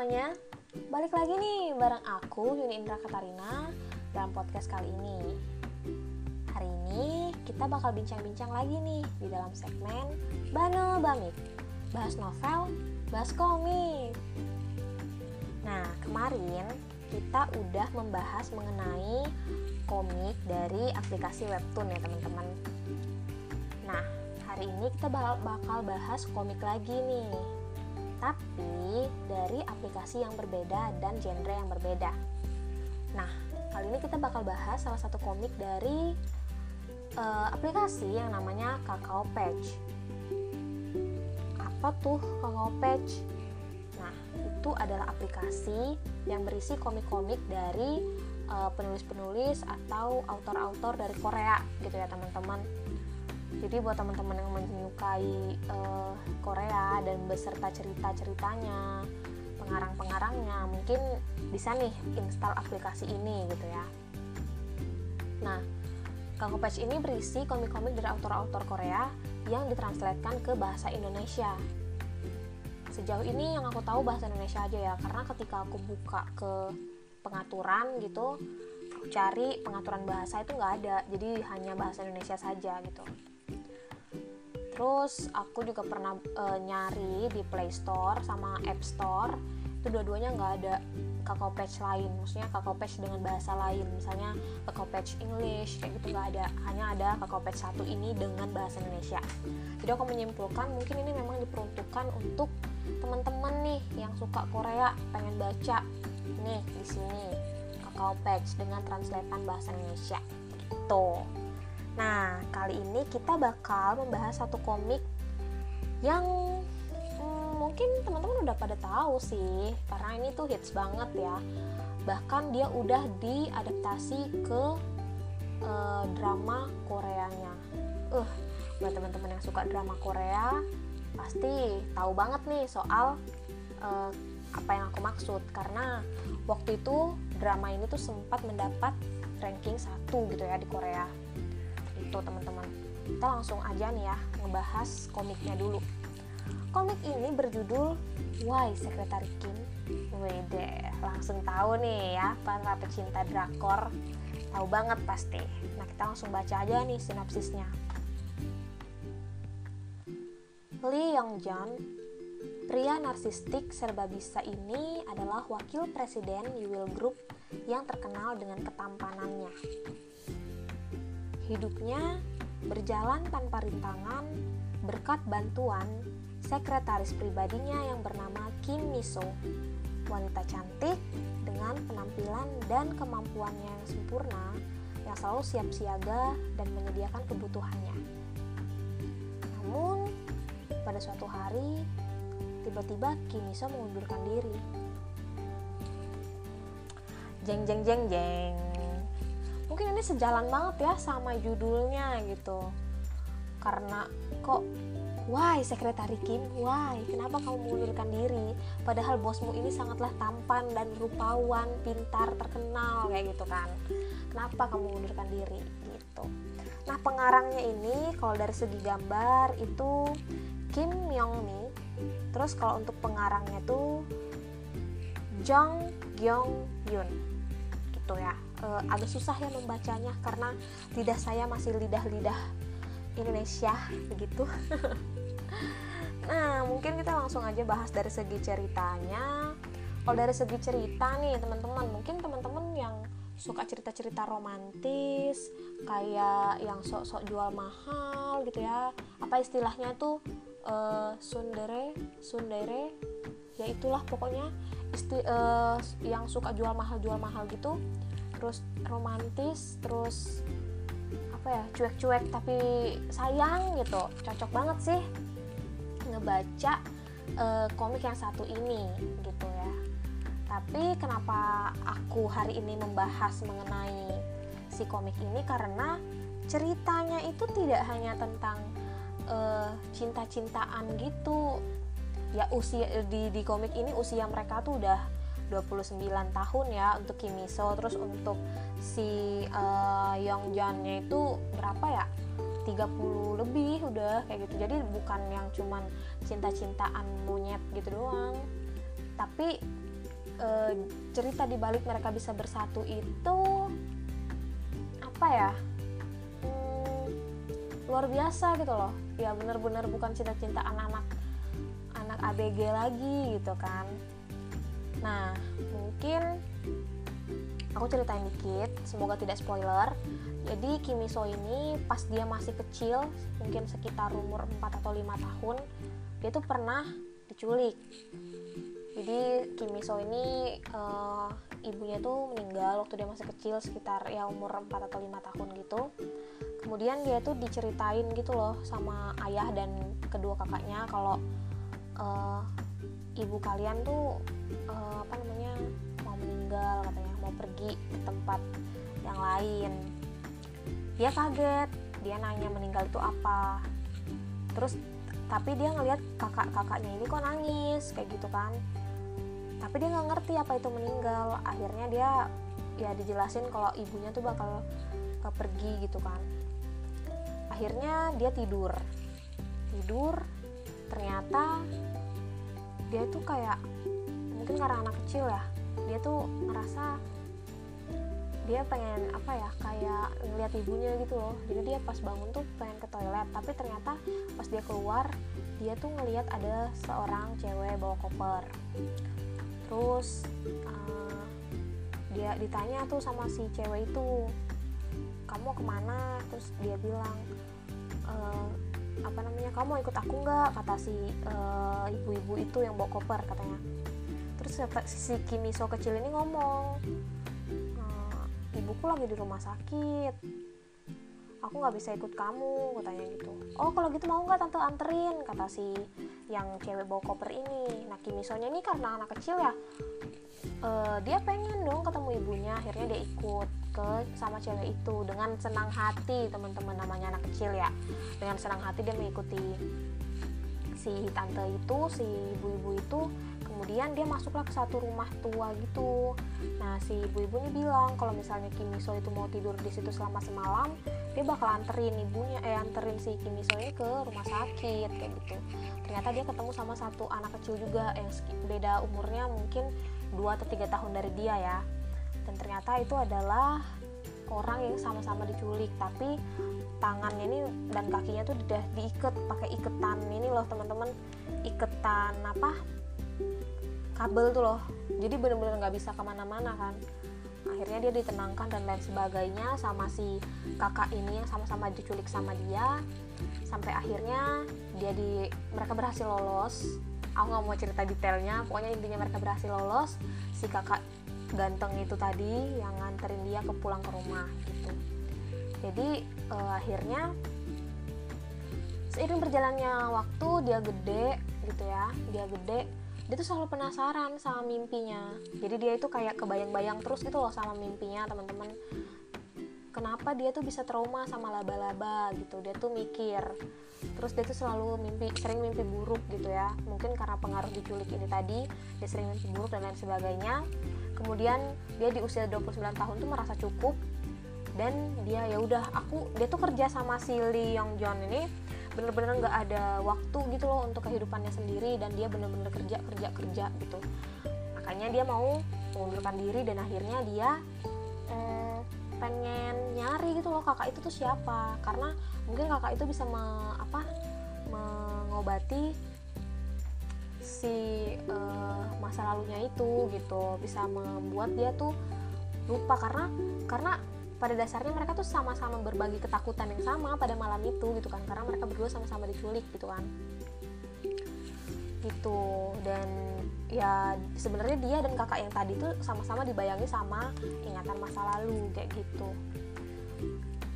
semuanya, balik lagi nih bareng aku Yuni Indra Katarina dalam podcast kali ini. Hari ini kita bakal bincang-bincang lagi nih di dalam segmen Banel Bamik. Bahas novel, bahas komik. Nah, kemarin kita udah membahas mengenai komik dari aplikasi webtoon ya teman-teman. Nah, hari ini kita bakal bahas komik lagi nih tapi dari aplikasi yang berbeda dan genre yang berbeda. Nah, kali ini kita bakal bahas salah satu komik dari uh, aplikasi yang namanya Kakao Page. Apa tuh Kakao Page? Nah, itu adalah aplikasi yang berisi komik-komik dari eh, penulis-penulis uh, atau autor-autor dari Korea gitu ya teman-teman jadi buat teman-teman yang menyukai uh, Korea dan beserta cerita-ceritanya pengarang-pengarangnya mungkin bisa nih install aplikasi ini gitu ya. Nah Kangko Page ini berisi komik-komik dari autor-autor Korea yang ditranslatekan ke bahasa Indonesia. Sejauh ini yang aku tahu bahasa Indonesia aja ya karena ketika aku buka ke pengaturan gitu aku cari pengaturan bahasa itu nggak ada. Jadi hanya bahasa Indonesia saja gitu terus aku juga pernah e, nyari di Play Store sama App Store. Itu dua-duanya nggak ada kakao page lain. Maksudnya kakao page dengan bahasa lain. Misalnya kakao page English kayak gitu nggak ada. Hanya ada kakao page satu ini dengan bahasa Indonesia. Jadi aku menyimpulkan mungkin ini memang diperuntukkan untuk teman-teman nih yang suka Korea pengen baca. Nih di sini kakao page dengan translatean bahasa Indonesia. Gitu Nah, kali ini kita bakal membahas satu komik yang hmm, mungkin teman-teman udah pada tahu sih, karena ini tuh hits banget ya. Bahkan dia udah diadaptasi ke uh, drama Koreanya. Uh, buat teman-teman yang suka drama Korea, pasti tahu banget nih soal uh, apa yang aku maksud karena waktu itu drama ini tuh sempat mendapat ranking satu gitu ya di Korea gitu teman-teman. Kita langsung aja nih ya ngebahas komiknya dulu. Komik ini berjudul Why Secretary Kim? Wede langsung tahu nih ya para pecinta drakor. Tahu banget pasti. Nah kita langsung baca aja nih sinopsisnya. Lee Yong Jan Pria narsistik serba bisa ini adalah wakil presiden Yuil Group yang terkenal dengan ketampanannya. Hidupnya berjalan tanpa rintangan berkat bantuan sekretaris pribadinya yang bernama Kim Miso, wanita cantik dengan penampilan dan kemampuannya yang sempurna yang selalu siap siaga dan menyediakan kebutuhannya. Namun, pada suatu hari, tiba-tiba Kim Miso mengundurkan diri. Jeng jeng jeng jeng mungkin ini sejalan banget ya sama judulnya gitu. Karena kok why sekretari Kim? Why? Kenapa kamu mengundurkan diri? Padahal bosmu ini sangatlah tampan dan rupawan pintar terkenal kayak gitu kan. Kenapa kamu mengundurkan diri? Gitu. Nah pengarangnya ini kalau dari segi gambar itu Kim Myung Mi terus kalau untuk pengarangnya tuh Jong Gyong Yun gitu ya uh, agak susah ya membacanya karena lidah saya masih lidah-lidah Indonesia begitu. nah, mungkin kita langsung aja bahas dari segi ceritanya. Kalau dari segi cerita nih, teman-teman, mungkin teman-teman yang suka cerita-cerita romantis, kayak yang sok-sok jual mahal gitu ya. Apa istilahnya tuh uh, sundere, sundere, ya itulah pokoknya isti uh, yang suka jual mahal jual mahal gitu terus romantis terus apa ya cuek-cuek tapi sayang gitu. Cocok banget sih ngebaca uh, komik yang satu ini gitu ya. Tapi kenapa aku hari ini membahas mengenai si komik ini? Karena ceritanya itu tidak hanya tentang uh, cinta-cintaan gitu. Ya usia di di komik ini usia mereka tuh udah 29 tahun ya untuk Kimiso terus untuk si uh, itu berapa ya? 30 lebih udah kayak gitu. Jadi bukan yang cuman cinta-cintaan monyet gitu doang. Tapi uh, cerita di balik mereka bisa bersatu itu apa ya? Hmm, luar biasa gitu loh. Ya bener-bener bukan cinta-cinta anak-anak anak ABG lagi gitu kan nah mungkin aku ceritain dikit semoga tidak spoiler. Jadi Kimiso ini pas dia masih kecil mungkin sekitar umur 4 atau 5 tahun dia tuh pernah diculik. Jadi Kimiso ini uh, ibunya tuh meninggal waktu dia masih kecil sekitar ya umur 4 atau 5 tahun gitu. Kemudian dia tuh diceritain gitu loh sama ayah dan kedua kakaknya kalau uh, ibu kalian tuh uh, apa namanya mau meninggal katanya mau pergi ke tempat yang lain. Dia kaget dia nanya meninggal itu apa. Terus tapi dia ngelihat kakak-kakaknya ini kok nangis kayak gitu kan. Tapi dia nggak ngerti apa itu meninggal. Akhirnya dia ya dijelasin kalau ibunya tuh bakal pergi gitu kan. Akhirnya dia tidur. Tidur ternyata dia tuh kayak mungkin karena anak kecil ya dia tuh ngerasa dia pengen apa ya kayak ngeliat ibunya gitu loh. Jadi dia pas bangun tuh pengen ke toilet tapi ternyata pas dia keluar dia tuh ngeliat ada seorang cewek bawa koper. Terus uh, dia ditanya tuh sama si cewek itu kamu ke mana? Terus dia bilang e, apa namanya kamu ikut aku nggak? kata si uh, ibu-ibu itu yang bawa koper katanya. Terus si Kimiso kecil ini ngomong ibuku lagi di rumah sakit. Aku nggak bisa ikut kamu katanya gitu. Oh kalau gitu mau nggak tante? Anterin kata si yang cewek bawa koper ini. Nah Kimisonya ini karena anak kecil ya uh, dia pengen dong ketemu ibunya akhirnya dia ikut ke sama cewek itu dengan senang hati teman-teman namanya anak kecil ya. Dengan senang hati dia mengikuti si tante itu si ibu-ibu itu. Kemudian dia masuklah ke satu rumah tua gitu. Nah si ibu-ibu ini bilang kalau misalnya Kimiso itu mau tidur di situ selama semalam dia bakal anterin ibunya eh anterin si Kimiso ini ke rumah sakit kayak gitu. Ternyata dia ketemu sama satu anak kecil juga yang beda umurnya mungkin 2 atau tiga tahun dari dia ya dan ternyata itu adalah orang yang sama-sama diculik. Tapi tangannya ini dan kakinya tuh udah diikat pakai iketan ini loh teman-teman. Iketan apa? Kabel tuh loh. Jadi bener-bener nggak bisa ke mana-mana kan. Akhirnya dia ditenangkan dan lain sebagainya sama si kakak ini yang sama-sama diculik sama dia. Sampai akhirnya dia di mereka berhasil lolos. Aku nggak mau cerita detailnya. Pokoknya intinya mereka berhasil lolos. Si kakak ganteng itu tadi yang nganterin dia ke pulang ke rumah gitu. Jadi uh, akhirnya seiring berjalannya waktu dia gede gitu ya dia gede dia tuh selalu penasaran sama mimpinya. Jadi dia itu kayak kebayang-bayang terus gitu loh sama mimpinya teman-teman. Kenapa dia tuh bisa trauma sama laba-laba gitu. Dia tuh mikir. Terus dia tuh selalu mimpi sering mimpi buruk gitu ya. Mungkin karena pengaruh diculik ini tadi dia sering mimpi buruk dan lain sebagainya kemudian dia di usia 29 tahun tuh merasa cukup. Dan dia ya udah aku dia tuh kerja sama si Lee Yong John ini bener-bener nggak ada waktu gitu loh untuk kehidupannya sendiri dan dia bener-bener kerja kerja kerja gitu. Makanya dia mau mengundurkan diri dan akhirnya dia eh, pengen nyari gitu loh kakak itu tuh siapa. Karena mungkin kakak itu bisa me, apa mengobati si uh, masa lalunya itu gitu bisa membuat dia tuh lupa karena karena pada dasarnya mereka tuh sama-sama berbagi ketakutan yang sama pada malam itu gitu kan karena mereka berdua sama-sama diculik gitu kan. Gitu dan ya sebenarnya dia dan kakak yang tadi tuh sama-sama dibayangi sama ingatan masa lalu kayak gitu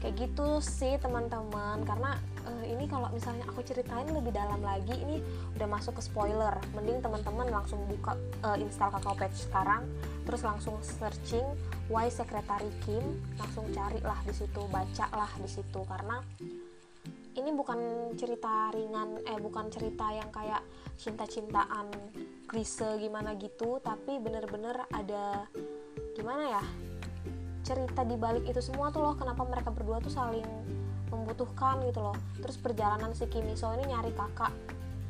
kayak gitu sih teman-teman. Karena uh, ini kalau misalnya aku ceritain lebih dalam lagi ini udah masuk ke spoiler. Mending teman-teman langsung buka uh, install kakao page sekarang terus langsung searching why secretary Kim. Langsung carilah di situ bacalah di situ. Karena ini bukan cerita ringan eh bukan cerita yang kayak cinta-cintaan klise gimana gitu tapi bener-bener ada gimana ya cerita di balik itu semua tuh loh kenapa mereka berdua tuh saling membutuhkan gitu loh. Terus perjalanan si Kim Iso ini nyari kakak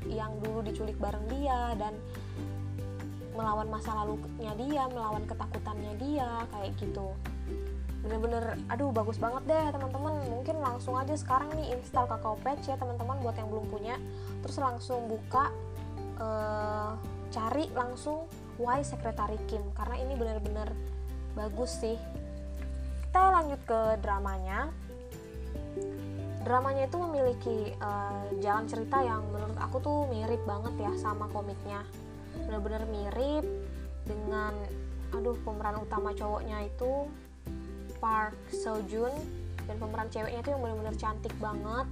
yang dulu diculik bareng dia dan melawan masa lalunya dia melawan ketakutannya dia kayak gitu. Bener-bener aduh bagus banget deh teman-teman. Mungkin langsung aja sekarang nih install kakao patch ya teman-teman buat yang belum punya. Terus langsung buka uh, cari langsung why secretary Kim karena ini bener-bener bagus sih kita lanjut ke dramanya. Dramanya itu memiliki uh, jalan cerita yang menurut aku tuh mirip banget ya sama komiknya. Bener-bener mirip dengan aduh pemeran utama cowoknya itu Park Seo Joon dan pemeran ceweknya itu yang benar-benar cantik banget.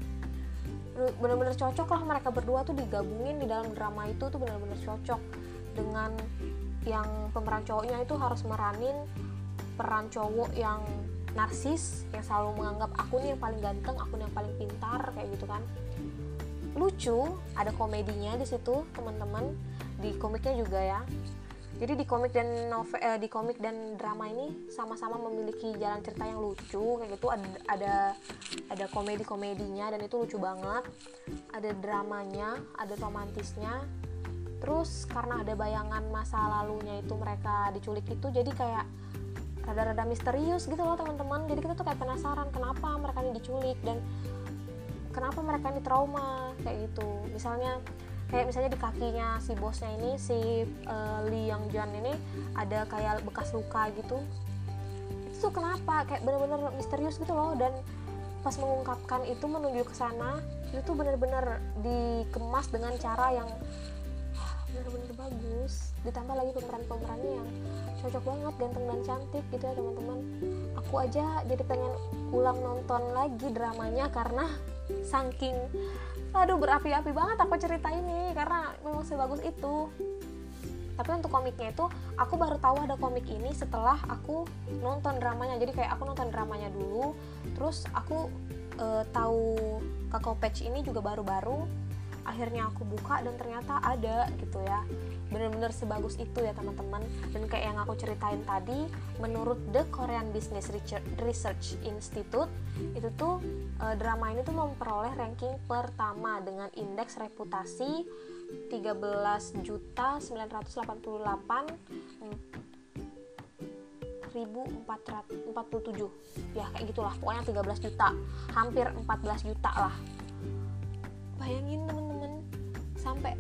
Benar-benar cocok lah mereka berdua tuh digabungin di dalam drama itu tuh benar-benar cocok dengan yang pemeran cowoknya itu harus meranin peran cowok yang narsis yang selalu menganggap aku nih yang paling ganteng aku nih yang paling pintar kayak gitu kan. Lucu ada komedinya di situ teman-teman. Di komiknya juga ya. Jadi di komik dan novel eh, di komik dan drama ini sama-sama memiliki jalan cerita yang lucu kayak gitu. Ada ada ada komedi komedinya dan itu lucu banget. Ada dramanya ada romantisnya. Terus karena ada bayangan masa lalunya itu mereka diculik itu jadi kayak rada-rada misterius gitu loh teman-teman. Jadi kita tuh kayak penasaran kenapa mereka ini diculik dan kenapa mereka ini trauma kayak gitu. Misalnya kayak misalnya di kakinya si bosnya ini si uh, Lee Yang Jan ini ada kayak bekas luka gitu. Itu tuh kenapa? Kayak bener-bener misterius gitu loh. Dan pas mengungkapkan itu menuju ke sana itu tuh bener-bener dikemas dengan cara yang bagus ditambah lagi pemeran-pemerannya yang cocok banget ganteng dan cantik gitu ya teman-teman. Aku aja jadi pengen ulang nonton lagi dramanya karena saking aduh berapi-api banget aku cerita ini karena memang sebagus itu. Tapi untuk komiknya itu aku baru tahu ada komik ini setelah aku nonton dramanya. Jadi kayak aku nonton dramanya dulu terus aku e, tahu kakao patch ini juga baru-baru akhirnya aku buka dan ternyata ada gitu ya. Bener-bener sebagus itu ya teman-teman. Dan kayak yang aku ceritain tadi menurut The Korean Business Research Institute itu tuh e, drama ini tuh memperoleh ranking pertama dengan indeks reputasi 13 juta 988 1447 ya kayak gitulah pokoknya 13 juta. Hampir 14 juta lah. Bayangin temen-temen sampai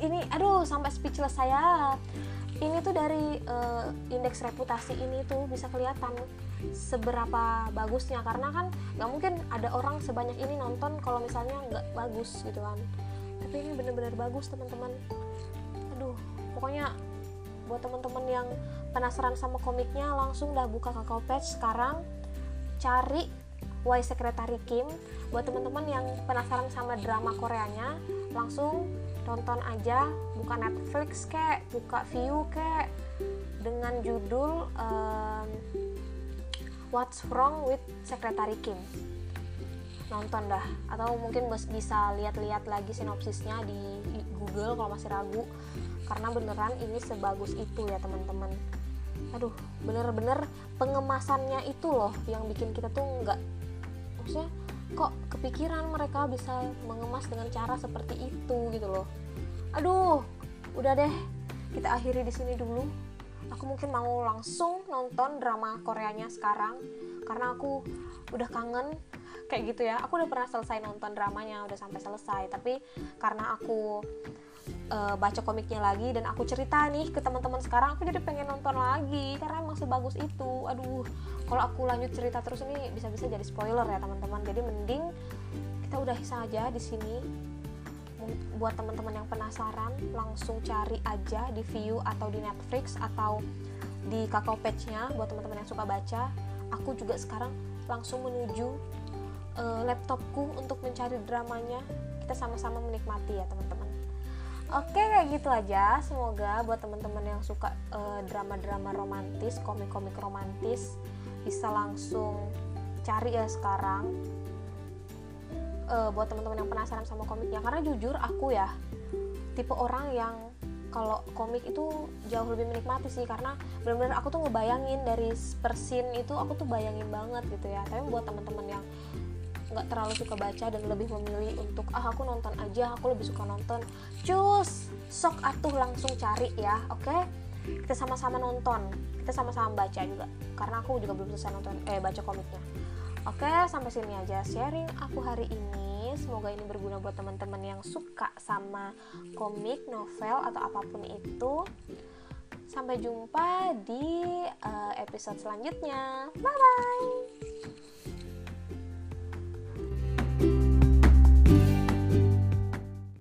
ini aduh sampai speechless saya. Ini tuh dari uh, indeks reputasi ini tuh bisa kelihatan seberapa bagusnya. Karena kan nggak mungkin ada orang sebanyak ini nonton kalau misalnya nggak bagus gitu kan. Tapi ini bener-bener bagus teman-teman. Aduh pokoknya buat teman-teman yang penasaran sama komiknya langsung dah buka kakao patch sekarang. Cari Why Secretary Kim buat teman-teman yang penasaran sama drama Koreanya langsung tonton aja buka Netflix kek buka View kek dengan judul um, What's Wrong with Secretary Kim. Nonton dah atau mungkin bisa lihat-lihat lagi sinopsisnya di Google kalau masih ragu karena beneran ini sebagus itu ya teman-teman. Aduh bener-bener pengemasannya itu loh yang bikin kita tuh nggak maksudnya kok kepikiran mereka bisa mengemas dengan cara seperti itu gitu loh. Aduh udah deh kita akhiri di sini dulu. Aku mungkin mau langsung nonton drama Koreanya sekarang karena aku udah kangen kayak gitu ya. Aku udah pernah selesai nonton dramanya udah sampai selesai. Tapi karena aku uh, baca komiknya lagi dan aku cerita nih ke teman-teman sekarang aku jadi pengen nonton lagi karena emang sebagus itu. Aduh kalau aku lanjut cerita terus ini bisa-bisa jadi spoiler ya teman-teman. Jadi mending kita udah saja di sini. Buat teman-teman yang penasaran langsung cari aja di view atau di Netflix atau di kakao page-nya buat teman-teman yang suka baca. Aku juga sekarang langsung menuju uh, laptopku untuk mencari dramanya. Kita sama-sama menikmati ya teman-teman Oke kayak gitu aja. Semoga buat teman-teman yang suka eh, drama-drama romantis, komik-komik romantis bisa langsung cari ya sekarang. Uh, buat teman-teman yang penasaran sama komiknya karena jujur aku ya tipe orang yang kalau komik itu jauh lebih menikmati sih karena benar-benar aku tuh ngebayangin dari persin itu aku tuh bayangin banget gitu ya tapi buat teman-teman yang nggak terlalu suka baca dan lebih memilih untuk ah aku nonton aja aku lebih suka nonton cus sok atuh langsung cari ya oke? Okay? kita sama-sama nonton kita sama-sama baca juga. Karena aku juga belum selesai nonton eh baca komiknya. Oke sampai sini aja sharing aku hari ini. Semoga ini berguna buat teman-teman yang suka sama komik novel atau apa pun itu. Sampai jumpa di uh, episode selanjutnya. Bye bye